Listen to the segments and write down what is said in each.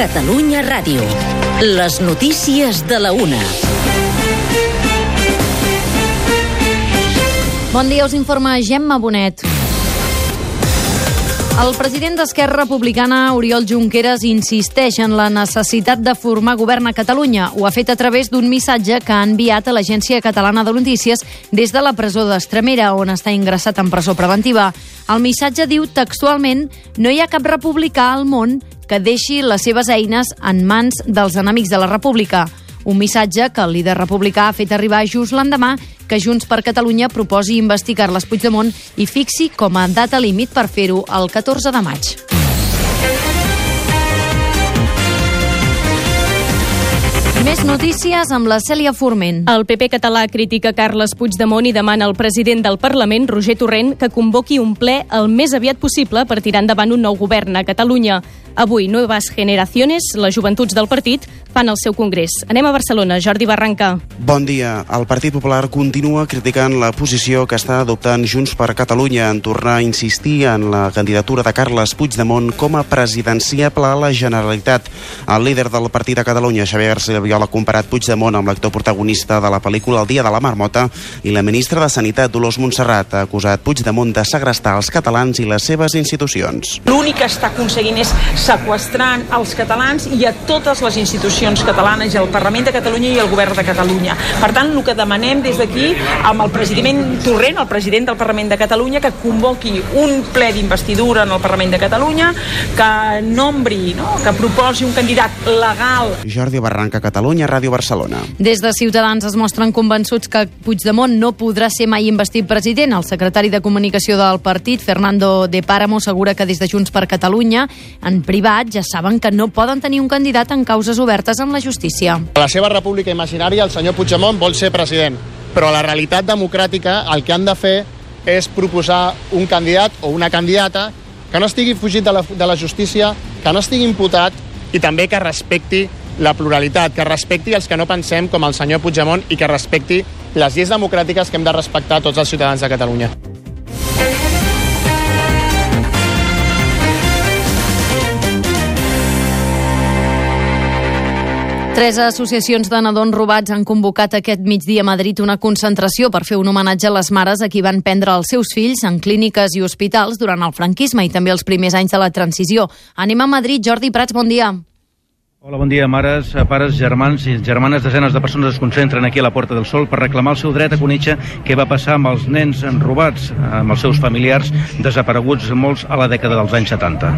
Catalunya Ràdio. Les notícies de la una. Bon dia, us informa Gemma Bonet. El president d'Esquerra Republicana, Oriol Junqueras, insisteix en la necessitat de formar govern a Catalunya. Ho ha fet a través d'un missatge que ha enviat a l'Agència Catalana de Notícies des de la presó d'Estremera, on està ingressat en presó preventiva. El missatge diu textualment no hi ha cap republicà al món que deixi les seves eines en mans dels enemics de la república. Un missatge que el líder republicà ha fet arribar just l'endemà que Junts per Catalunya proposi investigar Carles Puigdemont i fixi com a data límit per fer-ho el 14 de maig. Més notícies amb la Cèlia Forment. El PP català critica Carles Puigdemont i demana al president del Parlament, Roger Torrent, que convoqui un ple el més aviat possible per tirar endavant un nou govern a Catalunya. Avui, Nuevas Generaciones, les joventuts del partit, fan el seu congrés. Anem a Barcelona. Jordi Barranca. Bon dia. El Partit Popular continua criticant la posició que està adoptant Junts per Catalunya en tornar a insistir en la candidatura de Carles Puigdemont com a presidenciable a la Generalitat. El líder del partit a Catalunya, Xavier García Viola, ha comparat Puigdemont amb l'actor protagonista de la pel·lícula El dia de la marmota i la ministra de Sanitat, Dolors Montserrat, ha acusat Puigdemont de segrestar els catalans i les seves institucions. L'únic que està aconseguint és sequestrant els catalans i a totes les institucions catalanes, i el Parlament de Catalunya i el Govern de Catalunya. Per tant, el que demanem des d'aquí amb el president Torrent, el president del Parlament de Catalunya, que convoqui un ple d'investidura en el Parlament de Catalunya, que nombri, no? que proposi un candidat legal. Jordi Barranca, Catalunya, Ràdio Barcelona. Des de Ciutadans es mostren convençuts que Puigdemont no podrà ser mai investit president. El secretari de Comunicació del partit, Fernando de Páramo, assegura que des de Junts per Catalunya, en privat, ja saben que no poden tenir un candidat en causes obertes amb la justícia. A la seva república imaginària, el senyor Puigdemont vol ser president, però a la realitat democràtica el que han de fer és proposar un candidat o una candidata que no estigui fugit de la, de la justícia, que no estigui imputat i també que respecti la pluralitat, que respecti els que no pensem com el senyor Puigdemont i que respecti les lleis democràtiques que hem de respectar tots els ciutadans de Catalunya. Tres associacions de nadons robats han convocat aquest migdia a Madrid una concentració per fer un homenatge a les mares a qui van prendre els seus fills en clíniques i hospitals durant el franquisme i també els primers anys de la transició. Anem a Madrid. Jordi Prats, bon dia. Hola, bon dia. Mares, pares, germans i germanes, desenes de persones es concentren aquí a la Porta del Sol per reclamar el seu dret a conèixer què va passar amb els nens robats, amb els seus familiars desapareguts molts a la dècada dels anys 70.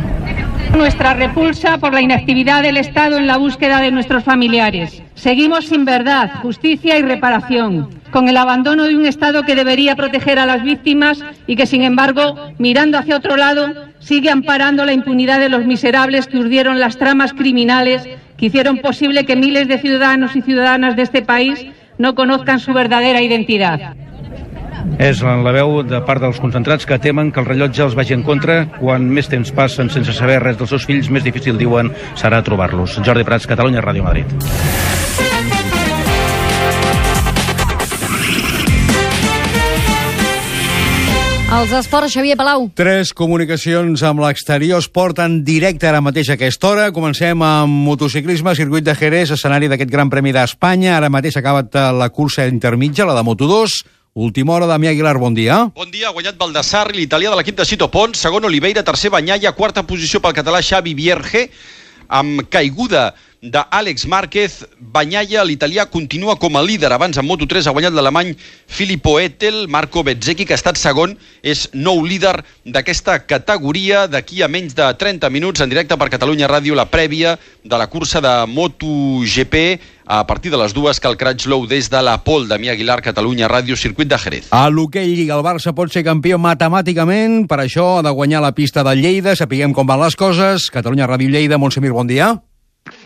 Nuestra repulsa por la inactividad del Estado en la búsqueda de nuestros familiares. Seguimos sin verdad, justicia y reparación, con el abandono de un Estado que debería proteger a las víctimas y que, sin embargo, mirando hacia otro lado, sigue amparando la impunidad de los miserables que urdieron las tramas criminales que hicieron posible que miles de ciudadanos y ciudadanas de este país no conozcan su verdadera identidad. És la veu de part dels concentrats que temen que el rellotge els vagi en contra. Quan més temps passen sense saber res dels seus fills, més difícil, diuen, serà trobar-los. Jordi Prats, Catalunya, Ràdio Madrid. Els esports, Xavier Palau. Tres comunicacions amb l'exterior es porten directe ara mateix a aquesta hora. Comencem amb motociclisme, circuit de Jerez, escenari d'aquest Gran Premi d'Espanya. Ara mateix ha acabat la cursa intermitja, la de Moto2. Última hora, Damià Aguilar, bon dia. Bon dia, ha guanyat Baldassarri, l'italià de l'equip de Cito Pons, segon Oliveira, tercer Banyalla, quarta posició pel català Xavi Vierge, amb caiguda d'Àlex Márquez, Banyalla, l'italià, continua com a líder. Abans en Moto3 ha guanyat l'alemany Filippo Etel, Marco Bezzecchi, que ha estat segon, és nou líder d'aquesta categoria. D'aquí a menys de 30 minuts, en directe per Catalunya Ràdio, la prèvia de la cursa de MotoGP a partir de les dues que el Craig Low des de la Pol, Damià Aguilar, Catalunya Ràdio, circuit de Jerez. A l'hoquei Lliga, el Barça pot ser campió matemàticament, per això ha de guanyar la pista de Lleida, sapiguem com van les coses. Catalunya Ràdio Lleida, Montsemir, bon dia.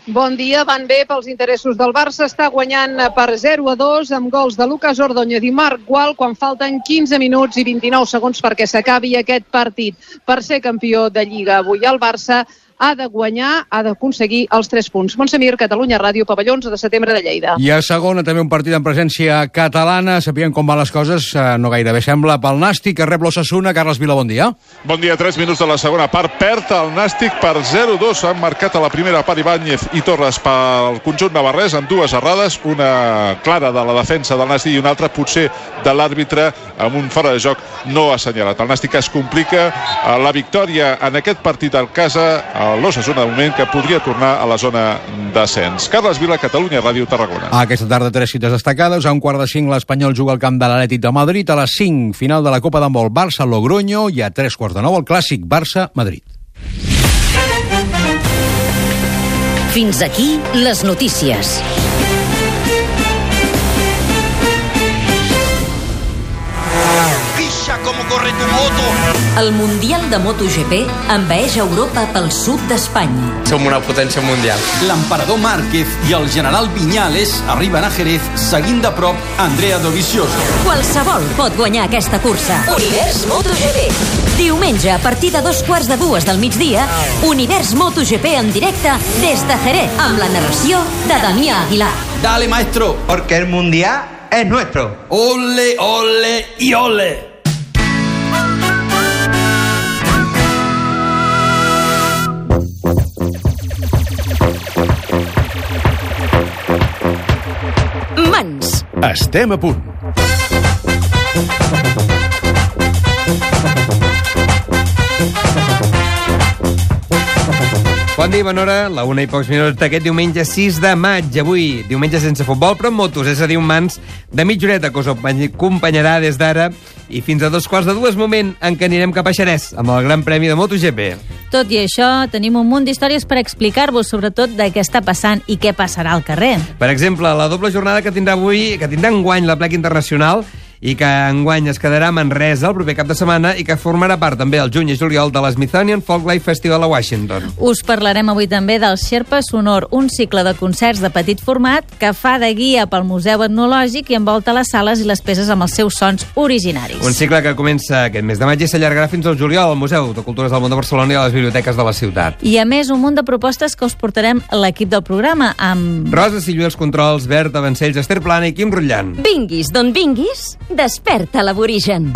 Bon dia, van bé pels interessos del Barça, està guanyant per 0 a 2 amb gols de Lucas Ordóñez i Marc Gual quan falten 15 minuts i 29 segons perquè s'acabi aquest partit. Per ser campió de Lliga avui el Barça ha de guanyar, ha d'aconseguir els 3 punts. Montsemir, Catalunya Ràdio, pavelló 11 de setembre de Lleida. I a segona també un partit en presència catalana. Sapien com van les coses, eh, no gairebé sembla, pel Nàstic, que rep l'Ossassuna. Carles Vila, bon dia. Bon dia, 3 minuts de la segona part. Perd el Nàstic per 0-2. Han marcat a la primera part Ibáñez i Torres pel conjunt navarrès amb dues errades, una clara de la defensa del Nàstic i una altra potser de l'àrbitre amb un fora de joc no assenyalat. El Nàstic es complica eh, la victòria en aquest partit al casa a l'Ossassuna de moment que podria tornar a la zona d'ascens. Carles Vila, Catalunya Ràdio Tarragona. Aquesta tarda tres cites destacades. A un quart de cinc l'Espanyol juga al camp de l'Atlètic de Madrid. A les 5, final de la Copa d'Handbol Barça-Logroño i a tres quarts de nou el clàssic Barça-Madrid. Fins aquí les notícies. Moto! El Mundial de MotoGP envaeix Europa pel sud d'Espanya. Som una potència mundial. L'emperador Márquez i el general Viñales arriben a Jerez seguint de prop Andrea Dovizioso. Qualsevol pot guanyar aquesta cursa. Univers MotoGP. Diumenge, a partir de dos quarts de dues del migdia, Univers MotoGP en directe des de Jerez, amb la narració de Damià Aguilar. Dale, maestro. Porque el mundial es nuestro. Ole, ole y ole. Mans. Bon dia, bona hora. La una i pocs minuts d'aquest diumenge 6 de maig. Avui, diumenge sense futbol, però amb motos, és a dir, un mans de mitja horeta que us acompanyarà des d'ara i fins a dos quarts de dues moment en què anirem cap a Xerès amb el Gran Premi de MotoGP. Tot i això, tenim un munt d'històries per explicar-vos, sobretot de què està passant i què passarà al carrer. Per exemple, la doble jornada que tindrà avui, que tindrà enguany la plec internacional i que enguany es quedarà a Manresa el proper cap de setmana i que formarà part també el juny i juliol de l'Smithsonian Folklife Festival a Washington. Us parlarem avui també del Sherpa Sonor, un cicle de concerts de petit format que fa de guia pel Museu Etnològic i envolta les sales i les peces amb els seus sons originaris. Un cicle que comença aquest mes de maig i s'allargarà fins al juliol al Museu de Cultures del Món de Barcelona i a les biblioteques de la ciutat. I a més, un munt de propostes que us portarem l'equip del programa amb... Rosa Sillué, els controls, Berta Vancells, Esther Plana i Quim Rutllant. Vinguis d'on vinguis, desperta l'aborigen.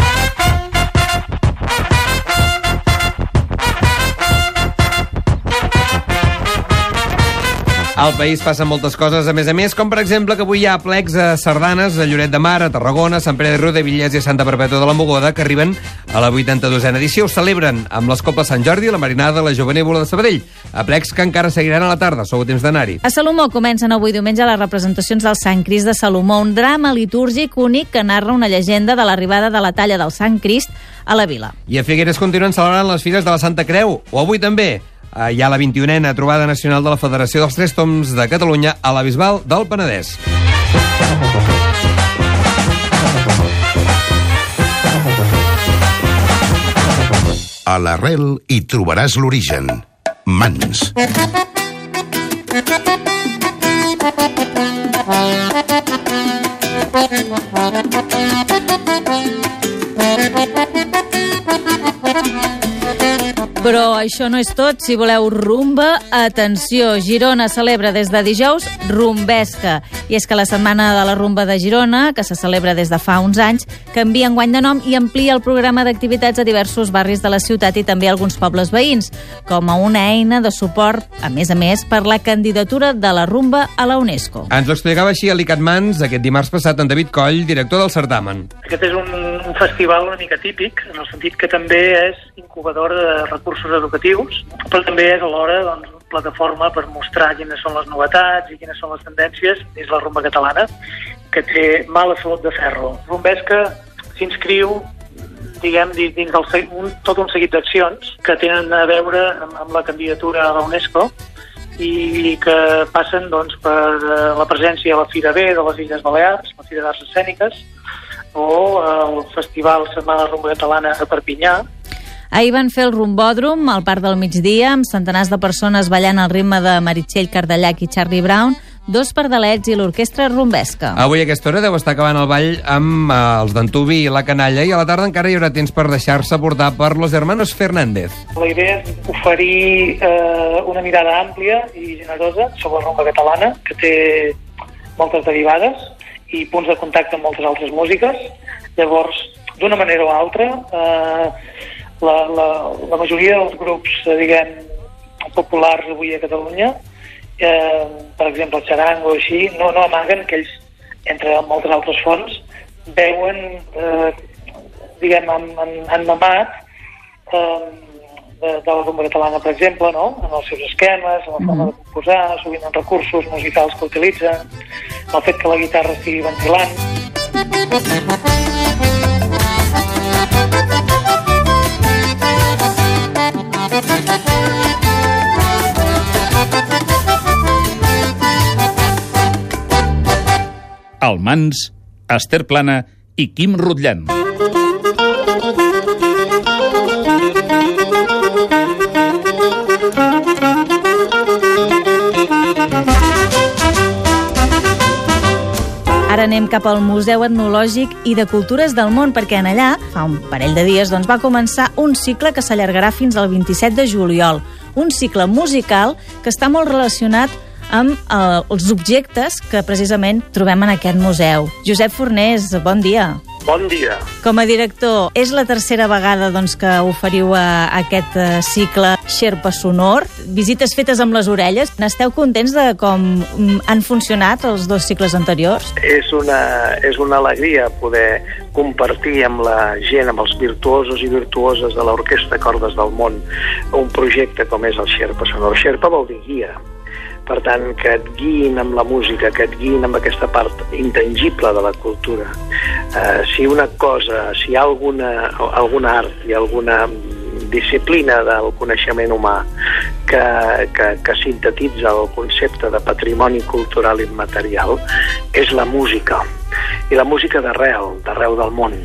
Al país passen moltes coses, a més a més, com per exemple que avui hi ha plecs a Sardanes, a Lloret de Mar, a Tarragona, a Sant Pere de Riu de Villers i a Santa Perpètua de la Mogoda, que arriben a la 82a edició. Ho celebren amb les Copes Sant Jordi, la Marinada, la Jovenívola de Sabadell. A plecs que encara seguiran a la tarda, sou a temps d'anar-hi. A Salomó comencen avui diumenge les representacions del Sant Crist de Salomó, un drama litúrgic únic que narra una llegenda de l'arribada de la talla del Sant Crist a la vila. I a Figueres continuen celebrant les fires de la Santa Creu, o avui també. Eh, Hi ha la 21a trobada nacional de la Federació dels Tres Toms de Catalunya a la Bisbal del Penedès. A l'arrel hi trobaràs l'origen. Mans. Però això no és tot. Si voleu rumba, atenció, Girona celebra des de dijous Rumbesca. I és que la Setmana de la Rumba de Girona, que se celebra des de fa uns anys, canvia enguany de nom i amplia el programa d'activitats a diversos barris de la ciutat i també a alguns pobles veïns, com a una eina de suport, a més a més, per la candidatura de la rumba a la UNESCO. Ens ho explicava així a l'ICATMANS aquest dimarts passat en David Coll, director del certamen. Aquest és un, un festival una mica típic, en el sentit que també és incubador de recursos educatius, però també és alhora doncs, plataforma per mostrar quines són les novetats i quines són les tendències dins la rumba catalana, que té mala salut de ferro. Rumbesca s'inscriu diguem, di- dins del, un, tot un seguit d'accions que tenen a veure amb, amb la candidatura a la UNESCO i que passen doncs, per eh, la presència a la Fira B de les Illes Balears, la Fira d'Arts Escèniques, o el Festival Setmana Rumba Catalana a Perpinyà, Ahir van fer el rumbòdrom al Parc del Migdia amb centenars de persones ballant al ritme de Meritxell Cardellac i Charlie Brown dos pardalets i l'orquestra rumbesca. Avui a aquesta hora deu estar acabant el ball amb eh, els d'Antubi i la canalla i a la tarda encara hi haurà temps per deixar-se portar per los hermanos Fernández. La idea és oferir eh, una mirada àmplia i generosa sobre la rumba catalana, que té moltes derivades i punts de contacte amb moltes altres músiques. Llavors, d'una manera o altra, eh, la, la, la majoria dels grups, eh, diguem, populars avui a Catalunya, eh, per exemple, el xarango o així, no, no amaguen que ells, entre moltes altres fonts, veuen, eh, diguem, han, han, han mamat eh, de, de la rumba catalana, per exemple, no? en els seus esquemes, en la forma de composar, sovint en recursos musicals que utilitzen, el fet que la guitarra estigui ventilant. El Mans, Esther Plana i Quim Rutllant. Ara anem cap al Museu Etnològic i de Cultures del Món, perquè en allà, fa un parell de dies, doncs, va començar un cicle que s'allargarà fins al 27 de juliol. Un cicle musical que està molt relacionat amb eh, els objectes que precisament trobem en aquest museu. Josep Fornés, bon dia. Bon dia. Com a director, és la tercera vegada doncs, que oferiu a aquest eh, cicle Xerpa Sonor. Visites fetes amb les orelles. N'esteu contents de com mm, han funcionat els dos cicles anteriors? És una, és una alegria poder compartir amb la gent, amb els virtuosos i virtuoses de l'Orquestra Cordes del Món, un projecte com és el Xerpa Sonor. Xerpa vol dir guia. Per tant, que et guiïn amb la música, que et guiïn amb aquesta part intangible de la cultura. Eh, si una cosa, si hi ha alguna, alguna art i alguna disciplina del coneixement humà que, que, que sintetitza el concepte de patrimoni cultural immaterial és la música. I la música d'arrel, d'arreu del món.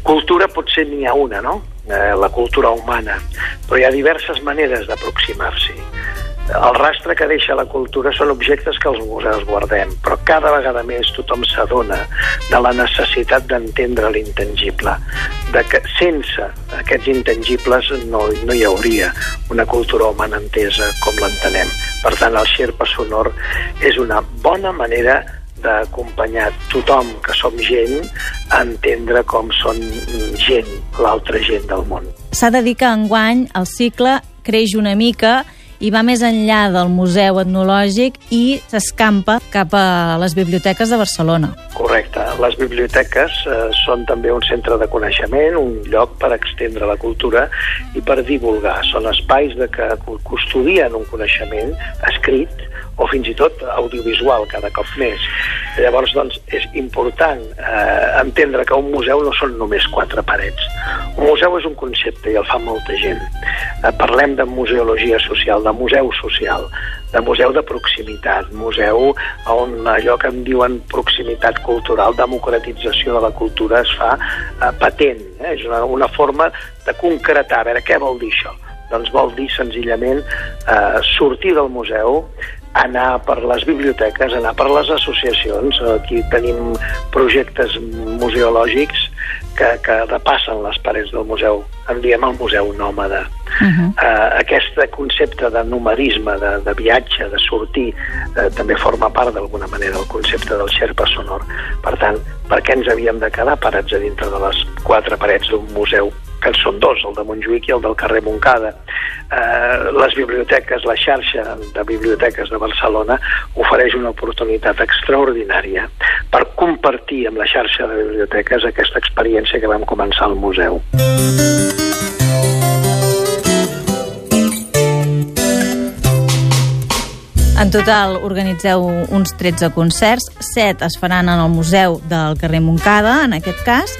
Cultura potser n'hi ha una, no? Eh, la cultura humana. Però hi ha diverses maneres d'aproximar-s'hi. El rastre que deixa la cultura són objectes que els museus guardem, però cada vegada més tothom s'adona de la necessitat d'entendre l'intangible, de que sense aquests intangibles no, no hi hauria una cultura humana entesa com l'entenem. Per tant, el Xerpa Sonor és una bona manera d'acompanyar tothom que som gent a entendre com són gent, l'altra gent del món. S'ha de dir que enguany el cicle creix una mica i va més enllà del Museu Etnològic i s'escampa cap a les biblioteques de Barcelona. Correcte. Les biblioteques eh, són també un centre de coneixement, un lloc per extendre la cultura i per divulgar. Són espais de que custodien un coneixement escrit o fins i tot audiovisual cada cop més. Llavors, doncs, és important eh, entendre que un museu no són només quatre parets. Un museu és un concepte i el fa molta gent. Eh, parlem de museologia social, de museu social, de museu de proximitat, museu on allò que en diuen proximitat cultural, democratització de la cultura es fa eh, patent. Eh? És una, una forma de concretar, a veure, què vol dir això? Doncs vol dir senzillament eh, sortir del museu, anar per les biblioteques, anar per les associacions. Aquí tenim projectes museològics que, que repassen les parets del museu. En diem el museu nòmada. Uh -huh. uh, aquest concepte de numerisme, de, de viatge, de sortir, uh, també forma part d'alguna manera del concepte del xerpa sonor. Per tant, per què ens havíem de quedar parats a dintre de les quatre parets d'un museu que en són dos, el de Montjuïc i el del carrer Moncada. Eh, les biblioteques, la xarxa de biblioteques de Barcelona ofereix una oportunitat extraordinària per compartir amb la xarxa de biblioteques aquesta experiència que vam començar al museu. En total organitzeu uns 13 concerts, 7 es faran en el Museu del carrer Moncada, en aquest cas,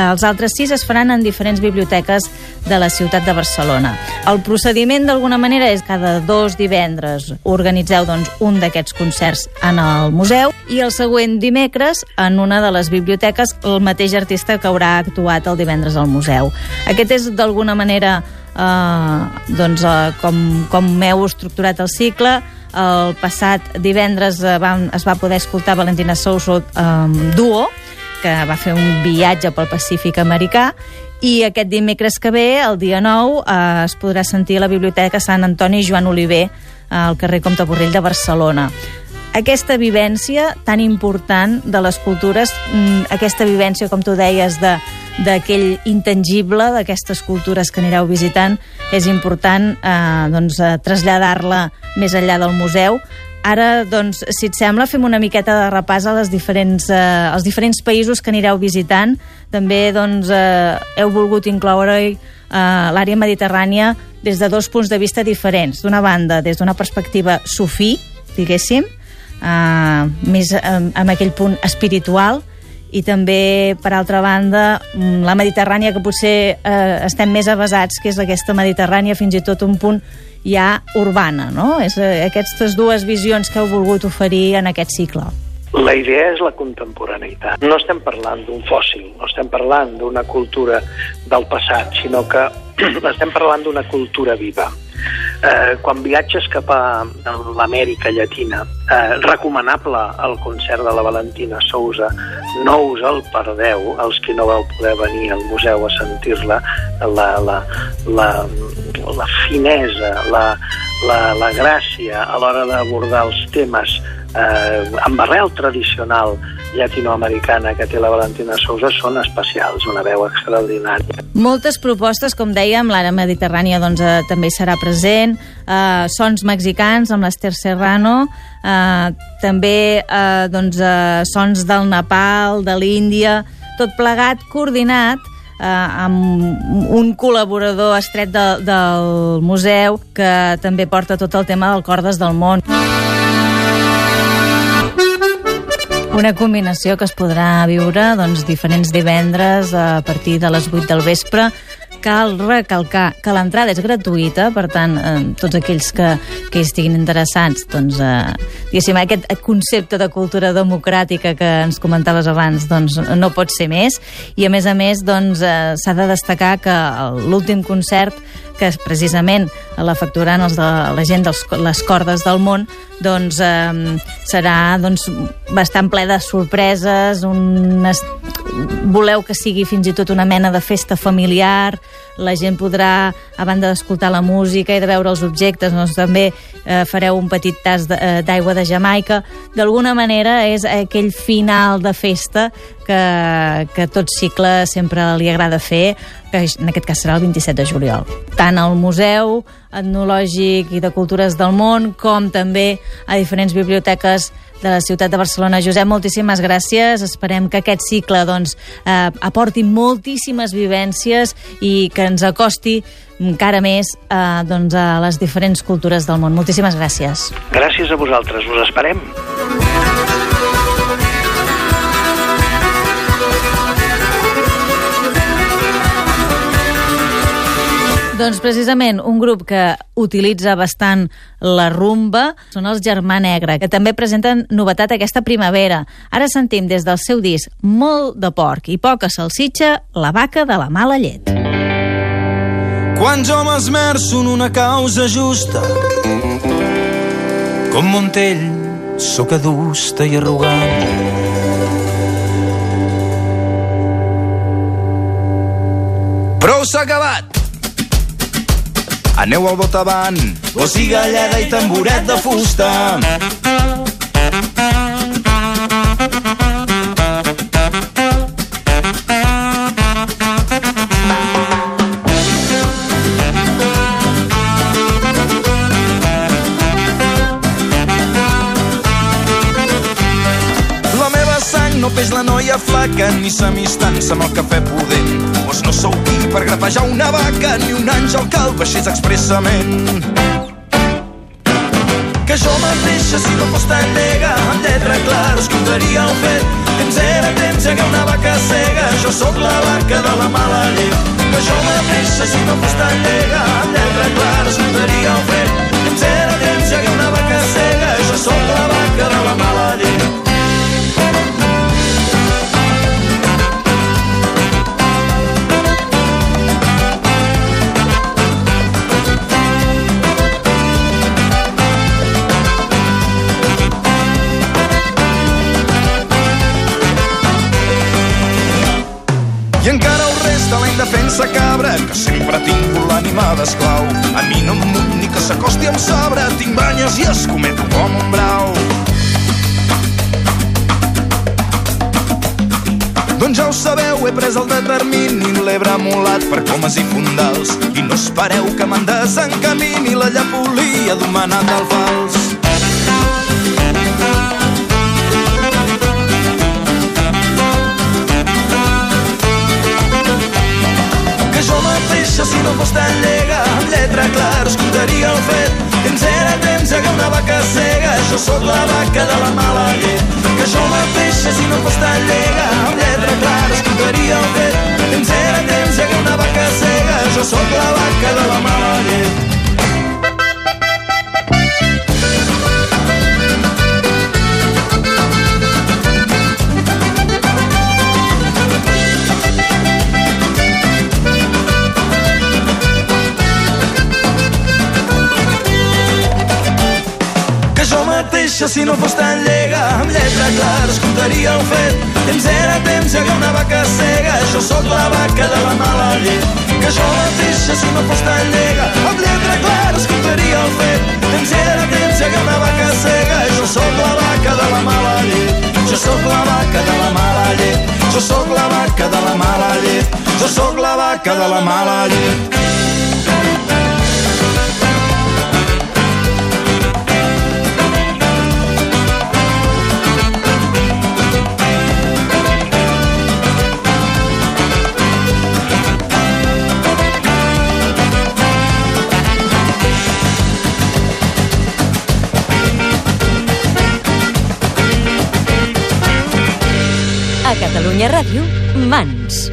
els altres sis es faran en diferents biblioteques de la ciutat de Barcelona. El procediment, d'alguna manera, és cada dos divendres organitzeu doncs, un d'aquests concerts en el museu i el següent dimecres en una de les biblioteques el mateix artista que haurà actuat el divendres al museu. Aquest és, d'alguna manera, eh, doncs, eh, com, com heu estructurat el cicle, el passat divendres eh, va, es va poder escoltar Valentina Souso um, Duo, que va fer un viatge pel Pacífic americà, i aquest dimecres que ve, el dia 9, eh, es podrà sentir a la Biblioteca Sant Antoni Joan Oliver, al carrer Comte Borrell de Barcelona aquesta vivència tan important de les cultures, mm, aquesta vivència, com tu deies, de d'aquell intangible d'aquestes cultures que anireu visitant, és important eh, doncs, eh, traslladar-la més enllà del museu. Ara, doncs, si et sembla, fem una miqueta de repàs a les diferents, eh, als diferents països que anireu visitant. També doncs, eh, heu volgut incloure eh, l'àrea mediterrània des de dos punts de vista diferents. D'una banda, des d'una perspectiva sufí, diguéssim, eh, més eh, amb aquell punt espiritual, i també, per altra banda, la Mediterrània, que potser eh, estem més avasats, que és aquesta Mediterrània fins i tot un punt ja urbana, no? És eh, aquestes dues visions que heu volgut oferir en aquest cicle. La idea és la contemporaneïtat. No estem parlant d'un fòssil, no estem parlant d'una cultura del passat, sinó que estem parlant d'una cultura viva. Eh, quan viatges cap a l'Amèrica Llatina, eh, recomanable el concert de la Valentina Sousa, no us el perdeu, els que no vau poder venir al museu a sentir-la, la, la, la, la finesa, la, la, la gràcia a l'hora d'abordar els temes eh, amb arrel tradicional llatinoamericana que té la Valentina Sousa són especials, una veu extraordinària. Moltes propostes, com dèiem, l'ara mediterrània doncs, eh, també serà present, eh, sons mexicans amb l'Ester Serrano, eh, també eh, doncs, eh, sons del Nepal, de l'Índia, tot plegat, coordinat eh, amb un col·laborador estret de, del museu que també porta tot el tema del Cordes del Món. Una combinació que es podrà viure doncs, diferents divendres a partir de les 8 del vespre. Cal recalcar que l'entrada és gratuïta, per tant, eh, tots aquells que, que estiguin interessats, doncs, eh, diguéssim, aquest concepte de cultura democràtica que ens comentaves abans, doncs, no pot ser més. I, a més a més, doncs, eh, s'ha de destacar que l'últim concert que precisament l'efectuaran els de la gent de les cordes del món, doncs eh, serà doncs, bastant ple de sorpreses, un... voleu que sigui fins i tot una mena de festa familiar, la gent podrà, a banda d'escoltar la música i de veure els objectes, doncs també eh, fareu un petit tas eh, d'aigua de, de Jamaica. D'alguna manera és aquell final de festa que, que tot cicle sempre li agrada fer, que en aquest cas serà el 27 de juliol. Tant al Museu Etnològic i de Cultures del Món, com també a diferents biblioteques de la ciutat de Barcelona. Josep, moltíssimes gràcies. Esperem que aquest cicle doncs, eh, aporti moltíssimes vivències i que ens acosti encara més eh, doncs, a les diferents cultures del món. Moltíssimes gràcies. Gràcies a vosaltres. Us esperem. Doncs precisament un grup que utilitza bastant la rumba són els Germà Negre, que també presenten novetat aquesta primavera. Ara sentim des del seu disc Molt de porc i poca salsitxa, la vaca de la mala llet. Quan jo m'esmerço en una causa justa com Montell sóc adusta i arrogant Prou s'ha acabat! Aneu al botavant, gossi galleda i tamboret de fusta. La meva sang no peix la noia flaca ni s'amistança amb el cafè pudent. Vos no sou qui per grapejar una vaca ni un àngel que el baixés expressament. Que jo mateixa, si no fos tan nega, amb lletra clara escoltaria el fet que ens era temps llegar una vaca cega. Jo sóc la vaca de la mala llet. Que jo mateixa, si no fos tan nega, amb lletra clara escoltaria el fet que ens era temps llegar una vaca cega. Jo sóc la vaca de la mala llet. Sense cabra, que sempre tingut l'ànima d'esclau. A mi no em munt ni que s'acosti amb sabre, tinc banyes i escometo com un brau. Doncs ja ho sabeu, he pres el determini, l'he bramolat per comes i fondals. I no espereu que me'n desencamini la llapolia d'un manat al fals. Mateixa, si no fos tan llega, amb lletra clara escoltaria el fet que ens era temps que una vaca cega, jo sóc la vaca de la mala llet. Que jo mateixa, si no fos tan llega, amb lletra clara escoltaria el fet que ens era temps que una vaca cega, jo sóc la vaca de la mala llet. Mateixa, si no fos tan llega, amb lletra clara escoltaria el fet ens era temps que una vaca cega, jo sóc la vaca de la mala llet. Que jo mateixa, si no fos tan llega, amb lletra clara escoltaria el fet ens era temps que una vaca cega, jo sóc la vaca de la mala llet. Jo sóc la vaca de la mala llet. Jo sóc la vaca de la mala llet. Jo sóc la vaca de la mala llet. A Catalunya Ràdio, Mans.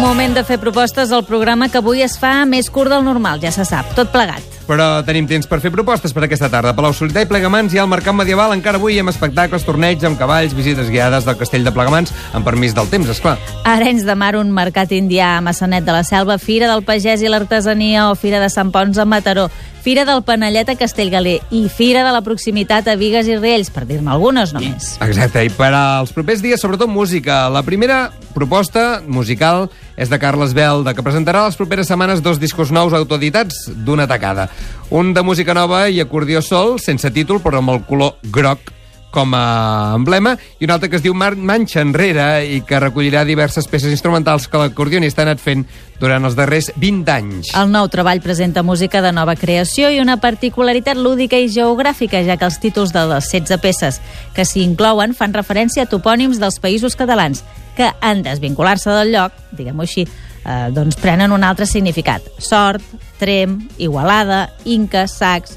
Moment de fer propostes al programa que avui es fa més curt del normal, ja se sap, tot plegat. Però tenim temps per fer propostes per aquesta tarda. Palau Solità i Plegamans ha al Mercat Medieval encara avui amb espectacles, torneigs amb cavalls, visites guiades del castell de Plegamans, amb permís del temps, és clar. Arenys de Mar, un mercat indià a Massanet de la Selva, Fira del Pagès i l'Artesania o Fira de Sant Pons a Mataró, Fira del Panellet a Castellgalé i Fira de la Proximitat a Vigues i Riells, per dir-ne algunes només. Exacte, i per als propers dies, sobretot música. La primera proposta musical és de Carles Belda, que presentarà les properes setmanes dos discos nous autoeditats d'una tacada. Un de música nova i acordió sol, sense títol, però amb el color groc com a emblema, i un altre que es diu Manxa Enrere i que recollirà diverses peces instrumentals que l'acordionista ha anat fent durant els darrers 20 anys. El nou treball presenta música de nova creació i una particularitat lúdica i geogràfica, ja que els títols de les 16 peces que s'hi inclouen fan referència a topònims dels països catalans, que en desvincular-se del lloc, diguem-ho així, eh, doncs prenen un altre significat. Sort, Trem, Igualada, Inca, Sacs,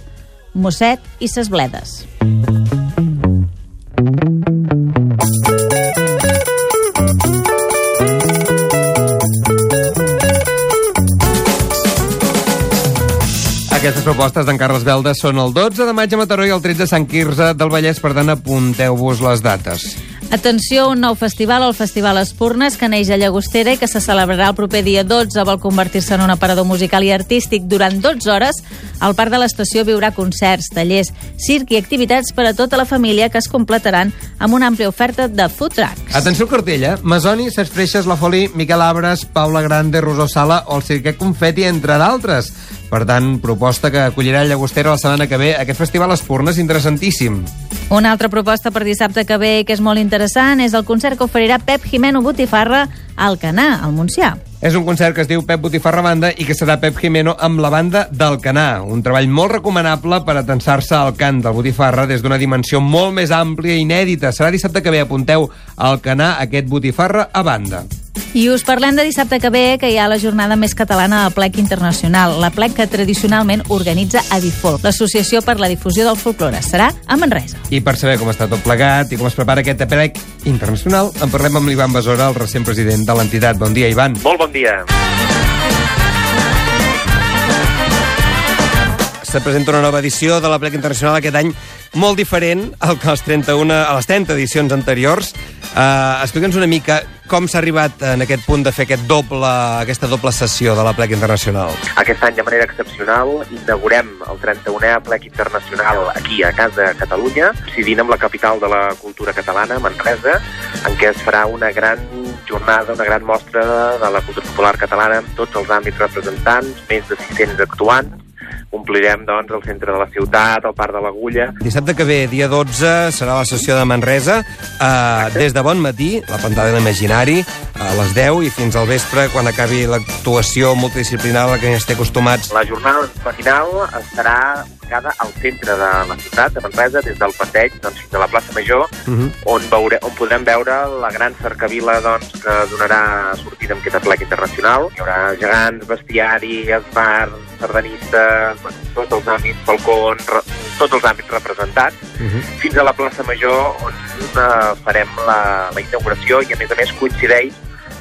Mosset i Ses Bledes. Aquestes propostes d'en Carles Belda són el 12 de maig a Mataró i el 13 a Sant Quirze del Vallès, per tant apunteu-vos les dates. Atenció, un nou festival, el Festival Espurnes, que neix a Llagostera i que se celebrarà el proper dia 12. Vol convertir-se en un aparador musical i artístic. Durant 12 hores, al Parc de l'Estació viurà concerts, tallers, circ i activitats per a tota la família que es completaran amb una àmplia oferta de food trucks. Atenció al cartell, eh? Masoni, Cesc Freixes, La Foli, Miquel Abres, Paula Grande, Rosó Sala o el Cirquet Confeti, entre d'altres. Per tant, proposta que acollirà Llagostera la setmana que ve. Aquest festival Espurnes interessantíssim. Una altra proposta per dissabte que ve que és molt interessant és el concert que oferirà Pep Jimeno Botifarra al Canà, al Montsià. És un concert que es diu Pep Botifarra Banda i que serà Pep Jimeno amb la banda del Canà. Un treball molt recomanable per atensar-se al cant del Botifarra des d'una dimensió molt més àmplia i inèdita. Serà dissabte que ve, apunteu al Canà aquest Botifarra a banda. I us parlem de dissabte que ve, que hi ha la jornada més catalana del plec internacional, la plec que tradicionalment organitza Adifolk, l'Associació per la Difusió del Folklore. Serà a Manresa. I per saber com està tot plegat i com es prepara aquest plec internacional, en parlem amb l'Ivan Besora, el recent president de l'entitat. Bon dia, Ivan. Molt bon dia. Se presenta una nova edició de la plec internacional aquest any molt diferent al que les 31, a les 30 edicions anteriors. Uh, Explica'ns una mica com s'ha arribat en aquest punt de fer aquest doble, aquesta doble sessió de la plec internacional. Aquest any, de manera excepcional, inaugurem el 31è plec internacional aquí, a casa Catalunya, coincidint amb la capital de la cultura catalana, Manresa, en què es farà una gran jornada, una gran mostra de la cultura popular catalana amb tots els àmbits representants, més de 600 actuants, omplirem doncs, el centre de la ciutat, el Parc de l'Agulla. Dissabte que ve, dia 12, serà la sessió de Manresa. Uh, des de bon matí, la pantalla de l'imaginari, a les 10 i fins al vespre, quan acabi l'actuació multidisciplinària a la que ja estem acostumats. La jornada matinal estarà ubicada al centre de la ciutat, de Manresa, des del passeig doncs, fins a la plaça Major, Uh -huh. on, veure, on podrem veure la gran cercavila doncs, que donarà sortida amb aquest plec internacional. Hi haurà gegants, bestiari, esbar, sardanistes, tots els àmbits, balcons, tots els àmbits representats, fins a la plaça Major, on eh, farem la, la inauguració i, a més a més, coincideix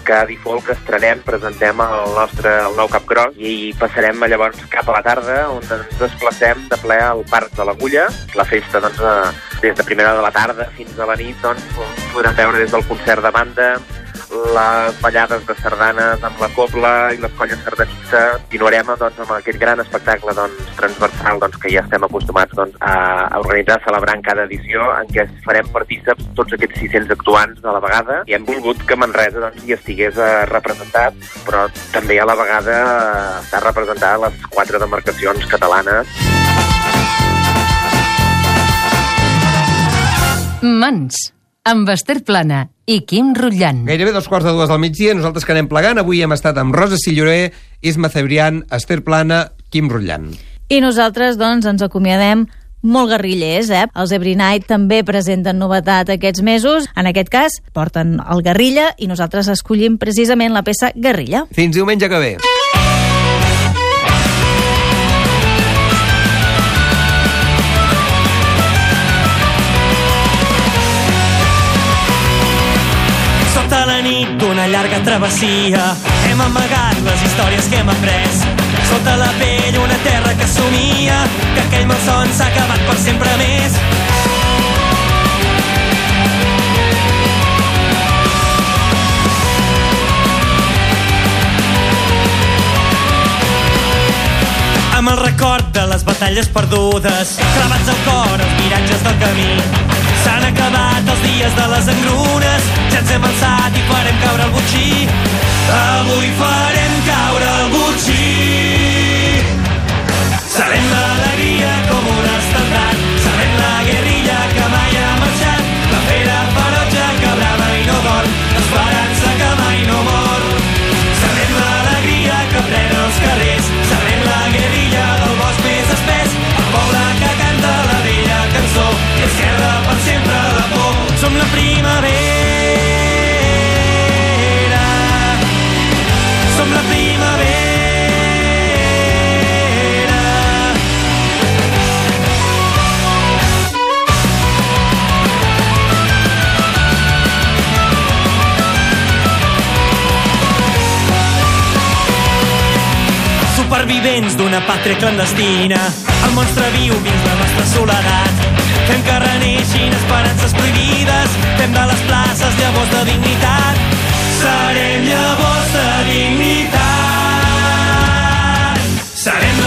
que a Difolc estrenem, presentem el nostre el nou Cap Gros. I passarem llavors cap a la tarda on ens desplacem de ple al Parc de l'Agulla. La festa, doncs, eh, des de primera de la tarda fins a la nit, doncs, podrem veure des del concert de banda, les ballades de sardanes amb la cobla i les colles sardanistes. Continuarem doncs, amb aquest gran espectacle doncs, transversal doncs, que ja estem acostumats doncs, a, organitzar, celebrant cada edició, en què farem partíceps tots aquests 600 actuants a la vegada i hem volgut que Manresa doncs, hi estigués eh, representat, però també a la vegada està representada les quatre demarcacions catalanes. Mans, amb Esther Plana i Quim Rutllant. Gairebé dos quarts de dues del migdia, nosaltres que anem plegant. Avui hem estat amb Rosa Silloré, Isma Cebrián, Esther Plana, Quim Rutllant. I nosaltres, doncs, ens acomiadem molt guerrillers, eh? Els Every Night també presenten novetat aquests mesos. En aquest cas, porten el Guerrilla i nosaltres escollim precisament la peça Guerrilla. Fins diumenge que ve. Nit d'una llarga travessia hem amagat les històries que hem après. Sota la pell una terra que somia que aquell malson s'ha acabat per sempre més. Amb el record de les batalles perdudes, clavats al cor els miratges del camí. S'han acabat els dies de les engrunes, ja ens hem alçat i farem caure el butxí. Avui farem caure el butxí. Serem l'alegria com un estendat, Som la primavera, som la primavera. Supervivents d'una pàtria clandestina El monstre viu dins la nostra soledat Fem que reneixin esperances prohibides. Fem de les places llavors de dignitat. Serem llavors de dignitat. Serem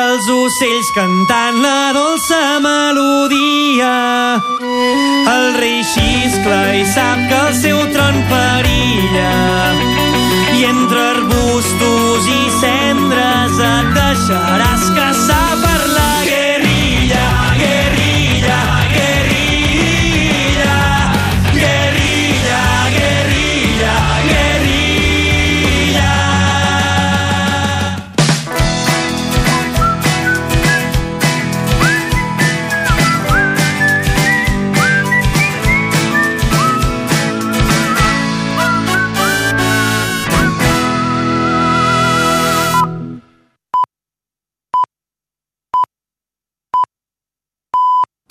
els ocells cantant la dolça melodia. El rei xiscla i sap que el seu tron perilla i entre arbustos i cendres et deixaràs caçar